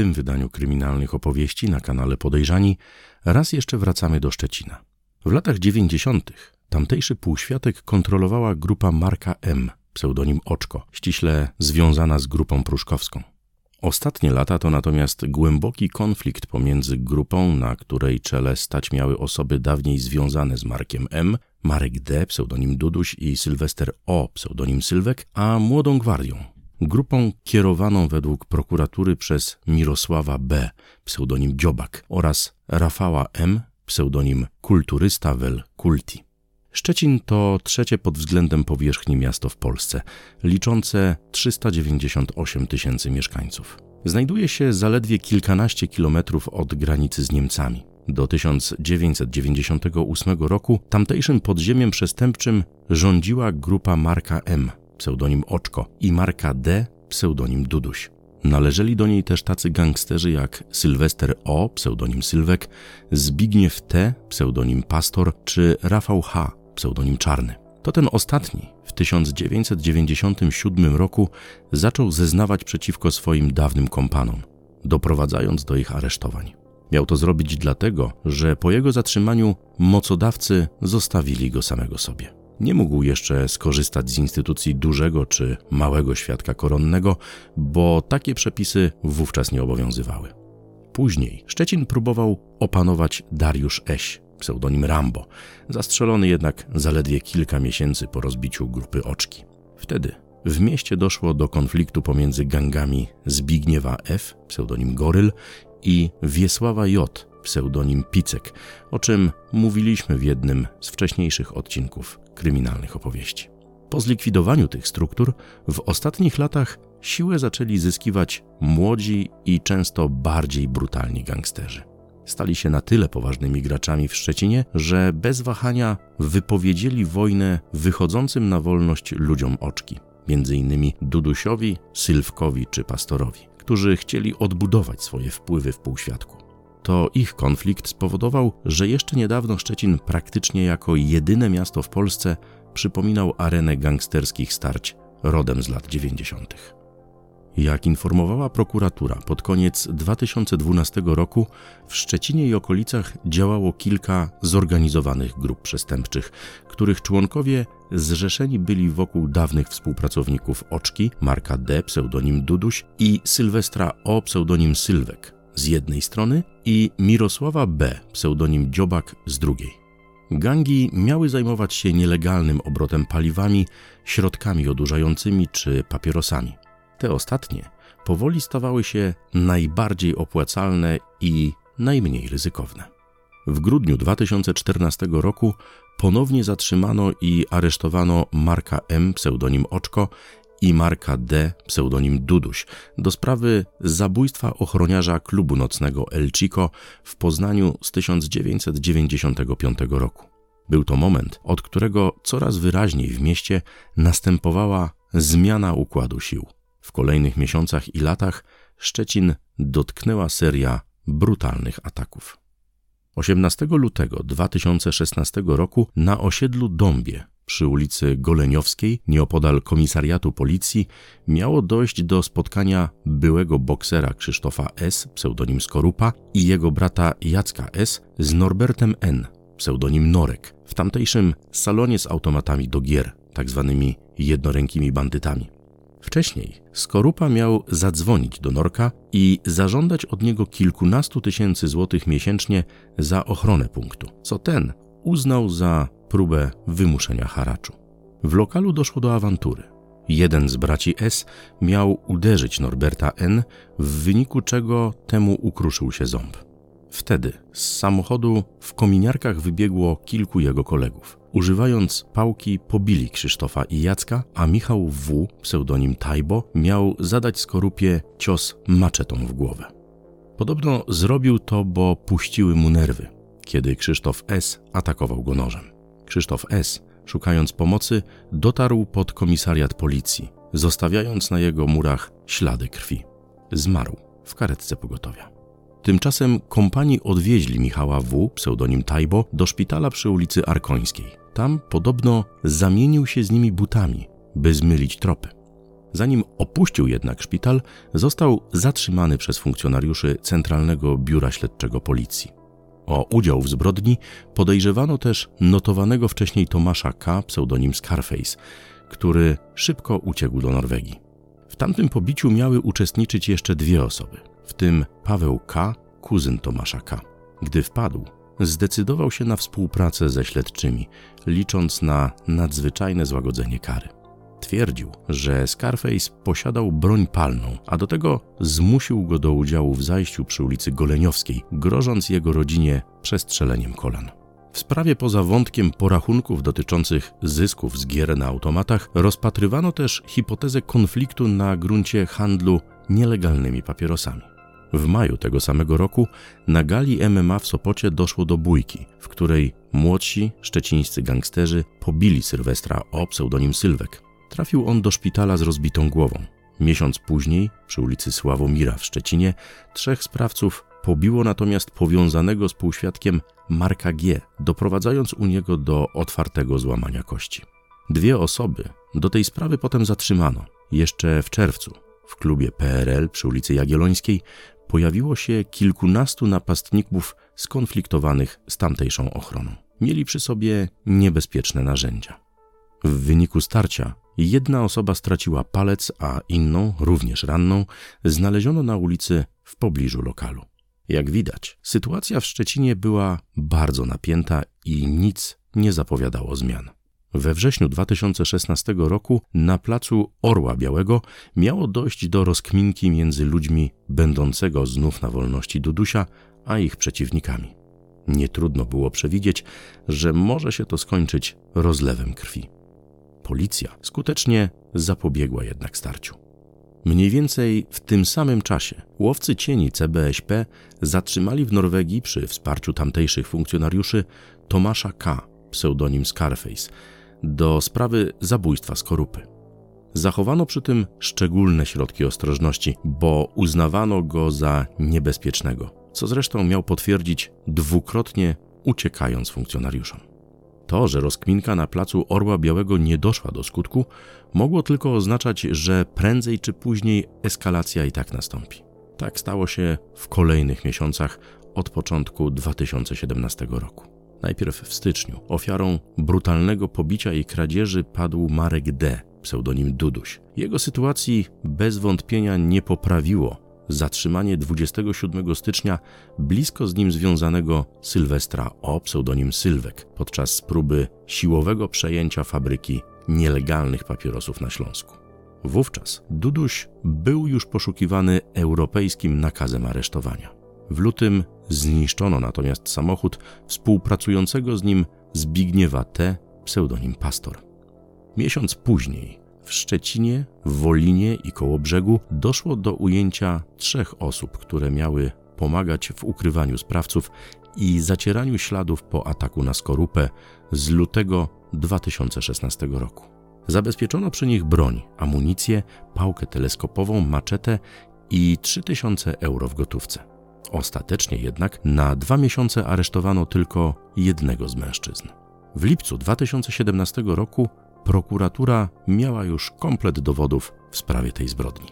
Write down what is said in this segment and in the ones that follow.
tym wydaniu kryminalnych opowieści na kanale Podejrzani raz jeszcze wracamy do Szczecina. W latach 90. tamtejszy półświatek kontrolowała grupa Marka M, pseudonim Oczko, ściśle związana z grupą pruszkowską. Ostatnie lata to natomiast głęboki konflikt pomiędzy grupą, na której czele stać miały osoby dawniej związane z Markiem M, Marek D, pseudonim Duduś i Sylwester O, pseudonim Sylwek, a Młodą Gwardią, grupą kierowaną według prokuratury przez Mirosława B, pseudonim Dziobak oraz Rafała M, pseudonim Kulturysta Wel Kulti. Szczecin to trzecie pod względem powierzchni miasto w Polsce, liczące 398 tysięcy mieszkańców. Znajduje się zaledwie kilkanaście kilometrów od granicy z Niemcami. Do 1998 roku tamtejszym podziemiem przestępczym rządziła grupa Marka M, pseudonim Oczko, i Marka D, pseudonim Duduś. Należeli do niej też tacy gangsterzy jak Sylwester O, pseudonim Sylwek, Zbigniew T, pseudonim Pastor, czy Rafał H, pseudonim Czarny. To ten ostatni w 1997 roku zaczął zeznawać przeciwko swoim dawnym kompanom, doprowadzając do ich aresztowań. Miał to zrobić dlatego, że po jego zatrzymaniu mocodawcy zostawili go samego sobie. Nie mógł jeszcze skorzystać z instytucji dużego czy małego świadka koronnego, bo takie przepisy wówczas nie obowiązywały. Później Szczecin próbował opanować Dariusz Eś, pseudonim Rambo, zastrzelony jednak zaledwie kilka miesięcy po rozbiciu grupy Oczki. Wtedy w mieście doszło do konfliktu pomiędzy gangami Zbigniewa F, pseudonim Goryl, i Wiesława J, pseudonim Picek, o czym mówiliśmy w jednym z wcześniejszych odcinków kryminalnych opowieści. Po zlikwidowaniu tych struktur w ostatnich latach siłę zaczęli zyskiwać młodzi i często bardziej brutalni gangsterzy. Stali się na tyle poważnymi graczami w Szczecinie, że bez wahania wypowiedzieli wojnę wychodzącym na wolność ludziom oczki, między innymi Dudusiowi, Sylwkowi czy Pastorowi, którzy chcieli odbudować swoje wpływy w półświadku. To ich konflikt spowodował, że jeszcze niedawno Szczecin praktycznie jako jedyne miasto w Polsce przypominał arenę gangsterskich starć rodem z lat 90. Jak informowała prokuratura, pod koniec 2012 roku w Szczecinie i okolicach działało kilka zorganizowanych grup przestępczych, których członkowie zrzeszeni byli wokół dawnych współpracowników Oczki, Marka D, pseudonim Duduś i Sylwestra O, pseudonim Sylwek z jednej strony i Mirosława B, pseudonim Dziobak z drugiej. Gangi miały zajmować się nielegalnym obrotem paliwami, środkami odurzającymi czy papierosami. Te ostatnie powoli stawały się najbardziej opłacalne i najmniej ryzykowne. W grudniu 2014 roku ponownie zatrzymano i aresztowano Marka M, pseudonim Oczko, i Marka D, pseudonim Duduś, do sprawy zabójstwa ochroniarza klubu nocnego El Chico w Poznaniu z 1995 roku. Był to moment, od którego coraz wyraźniej w mieście następowała zmiana układu sił. W kolejnych miesiącach i latach Szczecin dotknęła seria brutalnych ataków. 18 lutego 2016 roku na osiedlu Dąbie przy ulicy Goleniowskiej, nieopodal komisariatu policji, miało dojść do spotkania byłego boksera Krzysztofa S., pseudonim Skorupa, i jego brata Jacka S. z Norbertem N., pseudonim Norek, w tamtejszym salonie z automatami do gier, tak zwanymi jednorękimi bandytami. Wcześniej Skorupa miał zadzwonić do Norka i zażądać od niego kilkunastu tysięcy złotych miesięcznie za ochronę punktu, co ten uznał za próbę wymuszenia haraczu. W lokalu doszło do awantury. Jeden z braci S miał uderzyć Norberta N, w wyniku czego temu ukruszył się ząb. Wtedy z samochodu w kominiarkach wybiegło kilku jego kolegów. Używając pałki pobili Krzysztofa i Jacka, a Michał W., pseudonim Tajbo, miał zadać skorupie cios maczetą w głowę. Podobno zrobił to, bo puściły mu nerwy, kiedy Krzysztof S. atakował go nożem. Krzysztof S., szukając pomocy, dotarł pod komisariat policji, zostawiając na jego murach ślady krwi. Zmarł w karetce pogotowia. Tymczasem kompanii odwieźli Michała W., pseudonim Tajbo, do szpitala przy ulicy Arkońskiej. Tam podobno zamienił się z nimi butami, by zmylić tropy. Zanim opuścił jednak szpital, został zatrzymany przez funkcjonariuszy Centralnego Biura Śledczego Policji. O udział w zbrodni podejrzewano też notowanego wcześniej Tomasza K., pseudonim Scarface, który szybko uciekł do Norwegii. W tamtym pobiciu miały uczestniczyć jeszcze dwie osoby, w tym Paweł K., kuzyn Tomasza K. Gdy wpadł, zdecydował się na współpracę ze śledczymi, licząc na nadzwyczajne złagodzenie kary. Twierdził, że Scarface posiadał broń palną, a do tego zmusił go do udziału w zajściu przy ulicy Goleniowskiej, grożąc jego rodzinie przestrzeleniem kolan. W sprawie poza wątkiem porachunków dotyczących zysków z gier na automatach rozpatrywano też hipotezę konfliktu na gruncie handlu nielegalnymi papierosami. W maju tego samego roku na gali MMA w Sopocie doszło do bójki, w której młodsi szczecińscy gangsterzy pobili Sylwestra o pseudonim Sylwek. Trafił on do szpitala z rozbitą głową. Miesiąc później, przy ulicy Sławomira w Szczecinie, trzech sprawców pobiło natomiast powiązanego z półświadkiem Marka G., doprowadzając u niego do otwartego złamania kości. Dwie osoby do tej sprawy potem zatrzymano. Jeszcze w czerwcu w klubie PRL przy ulicy Jagiellońskiej pojawiło się kilkunastu napastników skonfliktowanych z tamtejszą ochroną. Mieli przy sobie niebezpieczne narzędzia. W wyniku starcia jedna osoba straciła palec, a inną, również ranną, znaleziono na ulicy w pobliżu lokalu. Jak widać, sytuacja w Szczecinie była bardzo napięta i nic nie zapowiadało zmian. We wrześniu 2016 roku na placu Orła Białego miało dojść do rozkminki między ludźmi będącego znów na wolności Dudusia, a ich przeciwnikami. Nie trudno było przewidzieć, że może się to skończyć rozlewem krwi. Policja skutecznie zapobiegła jednak starciu. Mniej więcej w tym samym czasie łowcy cieni CBSP zatrzymali w Norwegii przy wsparciu tamtejszych funkcjonariuszy Tomasza K., pseudonim Scarface, do sprawy zabójstwa skorupy. Zachowano przy tym szczególne środki ostrożności, bo uznawano go za niebezpiecznego, co zresztą miał potwierdzić dwukrotnie uciekając funkcjonariuszom. To, że rozkminka na placu Orła Białego nie doszła do skutku, mogło tylko oznaczać, że prędzej czy później eskalacja i tak nastąpi. Tak stało się w kolejnych miesiącach od początku 2017 roku. Najpierw w styczniu ofiarą brutalnego pobicia i kradzieży padł Marek D., pseudonim Duduś. Jego sytuacji bez wątpienia nie poprawiło zatrzymanie 27 stycznia blisko z nim związanego Sylwestra o pseudonim Sylwek podczas próby siłowego przejęcia fabryki nielegalnych papierosów na Śląsku. Wówczas Duduś był już poszukiwany europejskim nakazem aresztowania. W lutym zniszczono natomiast samochód współpracującego z nim Zbigniewa T., pseudonim Pastor. Miesiąc później w Szczecinie, Wolinie i Kołobrzegu doszło do ujęcia trzech osób, które miały pomagać w ukrywaniu sprawców i zacieraniu śladów po ataku na Skorupę z lutego 2016 roku. Zabezpieczono przy nich broń, amunicję, pałkę teleskopową, maczetę i 3000 euro w gotówce. Ostatecznie jednak na dwa miesiące aresztowano tylko jednego z mężczyzn. W lipcu 2017 roku prokuratura miała już komplet dowodów w sprawie tej zbrodni.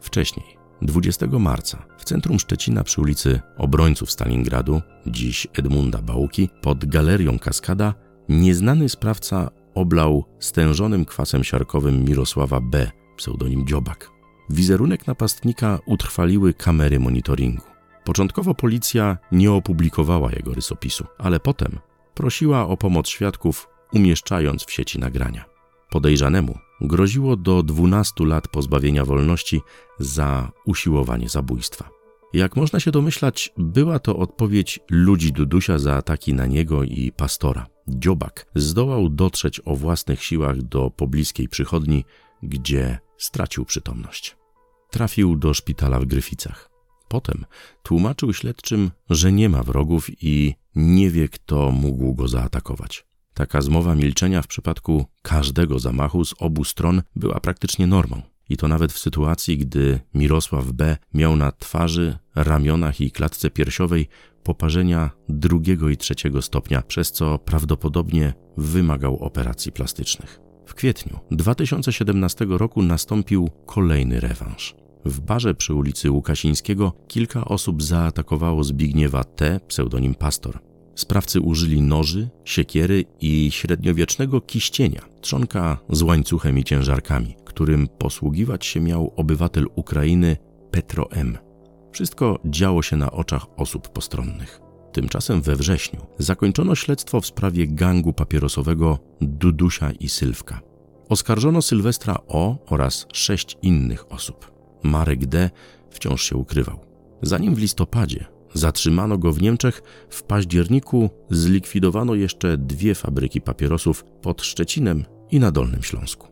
Wcześniej, 20 marca, w centrum Szczecina przy ulicy Obrońców Stalingradu, dziś Edmunda Bałuki, pod galerią Kaskada, nieznany sprawca oblał stężonym kwasem siarkowym Mirosława B., pseudonim Dziobak. Wizerunek napastnika utrwaliły kamery monitoringu. Początkowo policja nie opublikowała jego rysopisu, ale potem prosiła o pomoc świadków, umieszczając w sieci nagrania. Podejrzanemu groziło do 12 lat pozbawienia wolności za usiłowanie zabójstwa. Jak można się domyślać, była to odpowiedź ludzi Dudusia za ataki na niego i pastora. Dziobak zdołał dotrzeć o własnych siłach do pobliskiej przychodni, gdzie stracił przytomność. Trafił do szpitala w Gryficach. Potem tłumaczył śledczym, że nie ma wrogów i nie wie, kto mógł go zaatakować. Taka zmowa milczenia w przypadku każdego zamachu z obu stron była praktycznie normą. I to nawet w sytuacji, gdy Mirosław B. miał na twarzy, ramionach i klatce piersiowej poparzenia drugiego i trzeciego stopnia, przez co prawdopodobnie wymagał operacji plastycznych. W kwietniu 2017 roku nastąpił kolejny rewanż. W barze przy ulicy Łukasińskiego kilka osób zaatakowało Zbigniewa T., pseudonim Pastor. Sprawcy użyli noży, siekiery i średniowiecznego kiścienia, trzonka z łańcuchem i ciężarkami, którym posługiwać się miał obywatel Ukrainy Petro M. Wszystko działo się na oczach osób postronnych. Tymczasem we wrześniu zakończono śledztwo w sprawie gangu papierosowego Dudusia i Sylwka. Oskarżono Sylwestra O oraz sześć innych osób. Marek D. wciąż się ukrywał. Zanim w listopadzie zatrzymano go w Niemczech, w październiku zlikwidowano jeszcze dwie fabryki papierosów pod Szczecinem i na Dolnym Śląsku.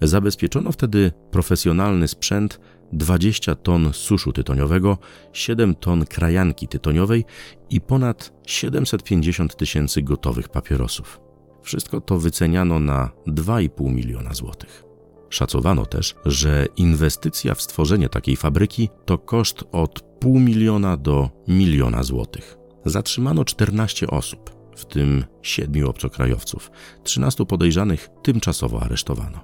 Zabezpieczono wtedy profesjonalny sprzęt 20 ton suszu tytoniowego, 7 ton krajanki tytoniowej i ponad 750 tysięcy gotowych papierosów. Wszystko to wyceniano na 2,5 miliona złotych. Szacowano też, że inwestycja w stworzenie takiej fabryki to koszt od pół miliona do miliona złotych. Zatrzymano 14 osób, w tym 7 obcokrajowców. 13 podejrzanych tymczasowo aresztowano.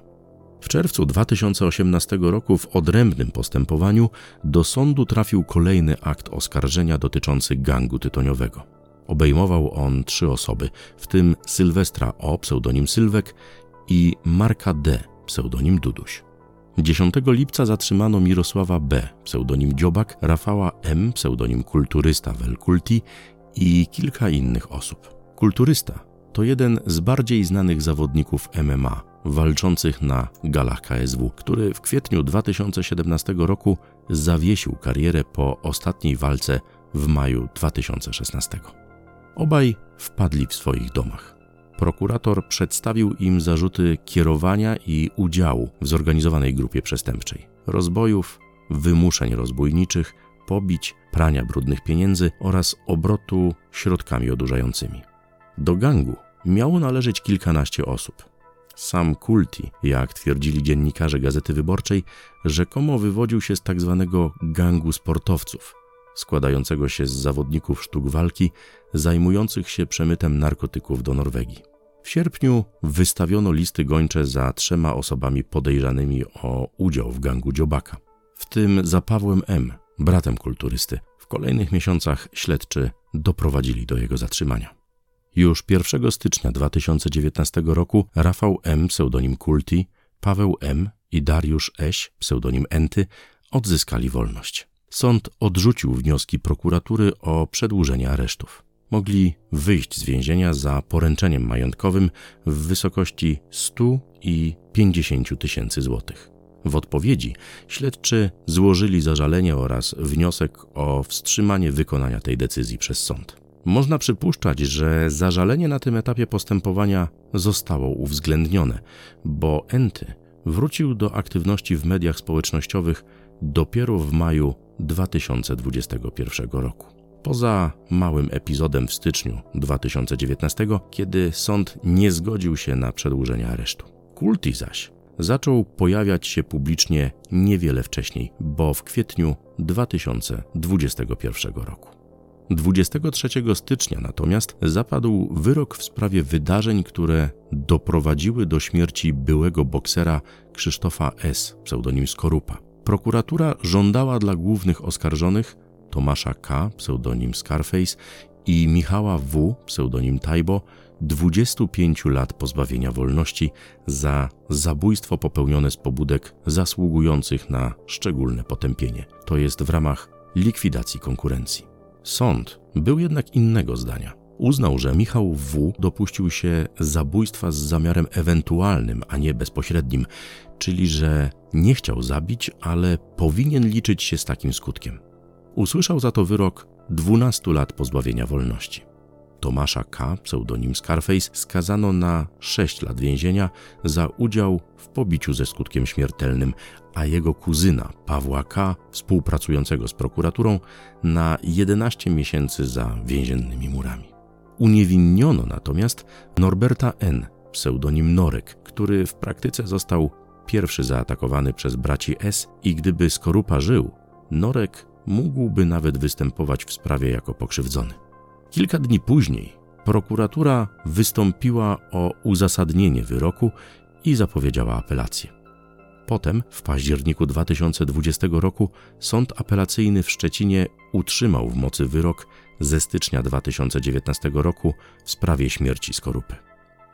W czerwcu 2018 roku w odrębnym postępowaniu do sądu trafił kolejny akt oskarżenia dotyczący gangu tytoniowego. Obejmował on trzy osoby, w tym Sylwestra O, pseudonim Sylwek i Marka D, pseudonim Duduś. 10 lipca zatrzymano Mirosława B., pseudonim Dziobak, Rafała M., pseudonim Kulturysta Welkulti i kilka innych osób. Kulturysta to jeden z bardziej znanych zawodników MMA, walczących na galach KSW, który w kwietniu 2017 roku zawiesił karierę po ostatniej walce w maju 2016. Obaj wpadli w swoich domach. Prokurator przedstawił im zarzuty kierowania i udziału w zorganizowanej grupie przestępczej, rozbojów, wymuszeń rozbójniczych, pobić, prania brudnych pieniędzy oraz obrotu środkami odurzającymi. Do gangu miało należeć kilkanaście osób. Sam Kulti, jak twierdzili dziennikarze Gazety Wyborczej, rzekomo wywodził się z tak zwanego gangu sportowców, składającego się z zawodników sztuk walki zajmujących się przemytem narkotyków do Norwegii. W sierpniu wystawiono listy gończe za trzema osobami podejrzanymi o udział w gangu Dziobaka, w tym za Pawłem M., bratem kulturysty. W kolejnych miesiącach śledczy doprowadzili do jego zatrzymania. Już 1 stycznia 2019 roku Rafał M., pseudonim Kulti, Paweł M. i Dariusz Eś, pseudonim Enty, odzyskali wolność. Sąd odrzucił wnioski prokuratury o przedłużenie aresztów. Mogli wyjść z więzienia za poręczeniem majątkowym w wysokości 100 i 50 tysięcy złotych. W odpowiedzi śledczy złożyli zażalenie oraz wniosek o wstrzymanie wykonania tej decyzji przez sąd. Można przypuszczać, że zażalenie na tym etapie postępowania zostało uwzględnione, bo Enty wrócił do aktywności w mediach społecznościowych dopiero w maju 2021 roku. Poza małym epizodem w styczniu 2019, kiedy sąd nie zgodził się na przedłużenie aresztu. Kulti zaś zaczął pojawiać się publicznie niewiele wcześniej, bo w kwietniu 2021 roku. 23 stycznia natomiast zapadł wyrok w sprawie wydarzeń, które doprowadziły do śmierci byłego boksera Krzysztofa S., pseudonim Skorupa. Prokuratura żądała dla głównych oskarżonych Tomasza K., pseudonim Scarface i Michała W., pseudonim Tajbo, 25 lat pozbawienia wolności za zabójstwo popełnione z pobudek zasługujących na szczególne potępienie, to jest w ramach likwidacji konkurencji. Sąd był jednak innego zdania. Uznał, że Michał W. dopuścił się zabójstwa z zamiarem ewentualnym, a nie bezpośrednim, czyli że nie chciał zabić, ale powinien liczyć się z takim skutkiem. Usłyszał za to wyrok 12 lat pozbawienia wolności. Tomasza K., pseudonim Scarface, skazano na 6 lat więzienia za udział w pobiciu ze skutkiem śmiertelnym, a jego kuzyna Pawła K., współpracującego z prokuraturą, na 11 miesięcy za więziennymi murami. Uniewinniono natomiast Norberta N., pseudonim Norek, który w praktyce został pierwszy zaatakowany przez braci S i gdyby Skorupa żył, Norek mógłby nawet występować w sprawie jako pokrzywdzony. Kilka dni później prokuratura wystąpiła o uzasadnienie wyroku i zapowiedziała apelację. Potem, w październiku 2020 roku, sąd apelacyjny w Szczecinie utrzymał w mocy wyrok ze stycznia 2019 roku w sprawie śmierci Skorupy.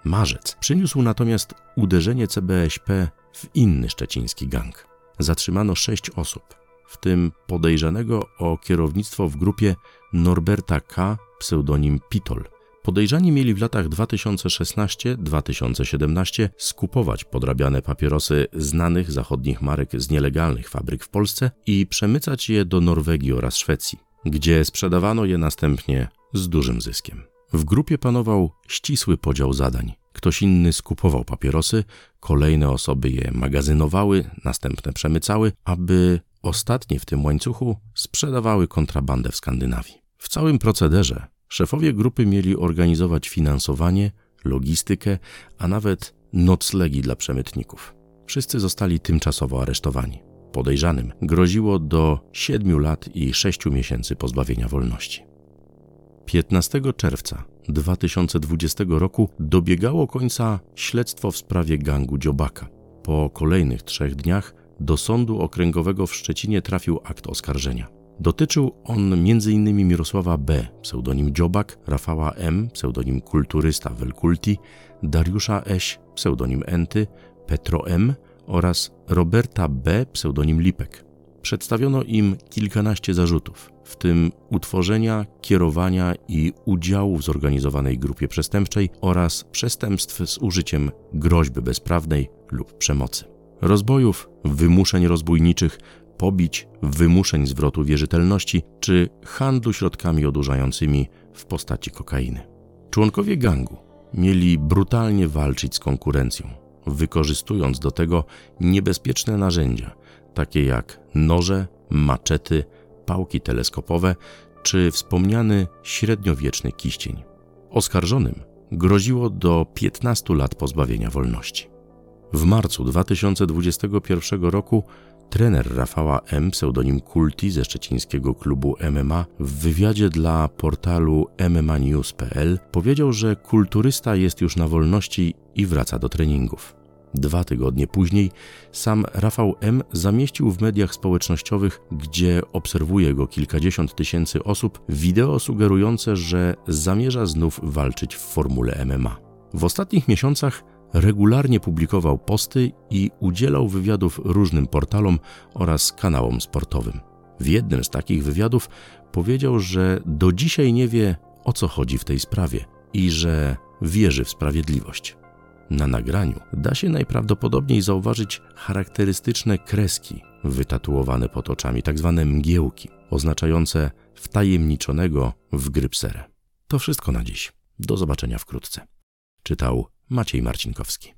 Marzec przyniósł natomiast uderzenie CBŚP w inny szczeciński gang. Zatrzymano sześć osób, w tym podejrzanego o kierownictwo w grupie Norberta K., pseudonim Pitol. Podejrzani mieli w latach 2016-2017 skupować podrabiane papierosy znanych zachodnich marek z nielegalnych fabryk w Polsce i przemycać je do Norwegii oraz Szwecji, gdzie sprzedawano je następnie z dużym zyskiem. W grupie panował ścisły podział zadań. Ktoś inny skupował papierosy, kolejne osoby je magazynowały, następne przemycały, aby ostatnie w tym łańcuchu sprzedawały kontrabandę w Skandynawii. W całym procederze szefowie grupy mieli organizować finansowanie, logistykę, a nawet noclegi dla przemytników. Wszyscy zostali tymczasowo aresztowani. Podejrzanym groziło do 7 lat i 6 miesięcy pozbawienia wolności. 15 czerwca 2020 roku dobiegało końca śledztwo w sprawie gangu Dziobaka. Po kolejnych trzech dniach do Sądu Okręgowego w Szczecinie trafił akt oskarżenia. Dotyczył on m.in. Mirosława B., pseudonim Dziobak, Rafała M., pseudonim Kulturysta Welkulti, Dariusza Eś, pseudonim Enty, Petro M. oraz Roberta B., pseudonim Lipek. Przedstawiono im kilkanaście zarzutów, w tym utworzenia, kierowania i udziału w zorganizowanej grupie przestępczej oraz przestępstw z użyciem groźby bezprawnej lub przemocy. Rozbojów, wymuszeń rozbójniczych, pobić, wymuszeń zwrotu wierzytelności czy handlu środkami odurzającymi w postaci kokainy. Członkowie gangu mieli brutalnie walczyć z konkurencją, wykorzystując do tego niebezpieczne narzędzia, takie jak noże, maczety, pałki teleskopowe czy wspomniany średniowieczny kiścień. Oskarżonym groziło do 15 lat pozbawienia wolności. W marcu 2021 roku trener Rafała M., pseudonim Kulti ze szczecińskiego klubu MMA, w wywiadzie dla portalu MMAnews.pl powiedział, że kulturysta jest już na wolności i wraca do treningów. Dwa tygodnie później sam Rafał M. zamieścił w mediach społecznościowych, gdzie obserwuje go kilkadziesiąt tysięcy osób, wideo sugerujące, że zamierza znów walczyć w formule MMA. W ostatnich miesiącach regularnie publikował posty i udzielał wywiadów różnym portalom oraz kanałom sportowym. W jednym z takich wywiadów powiedział, że do dzisiaj nie wie, o co chodzi w tej sprawie i że wierzy w sprawiedliwość. Na nagraniu da się najprawdopodobniej zauważyć charakterystyczne kreski wytatuowane pod oczami, tak zwane mgiełki, oznaczające wtajemniczonego w grypserę. To wszystko na dziś. Do zobaczenia wkrótce. Czytał Maciej Marcinkowski.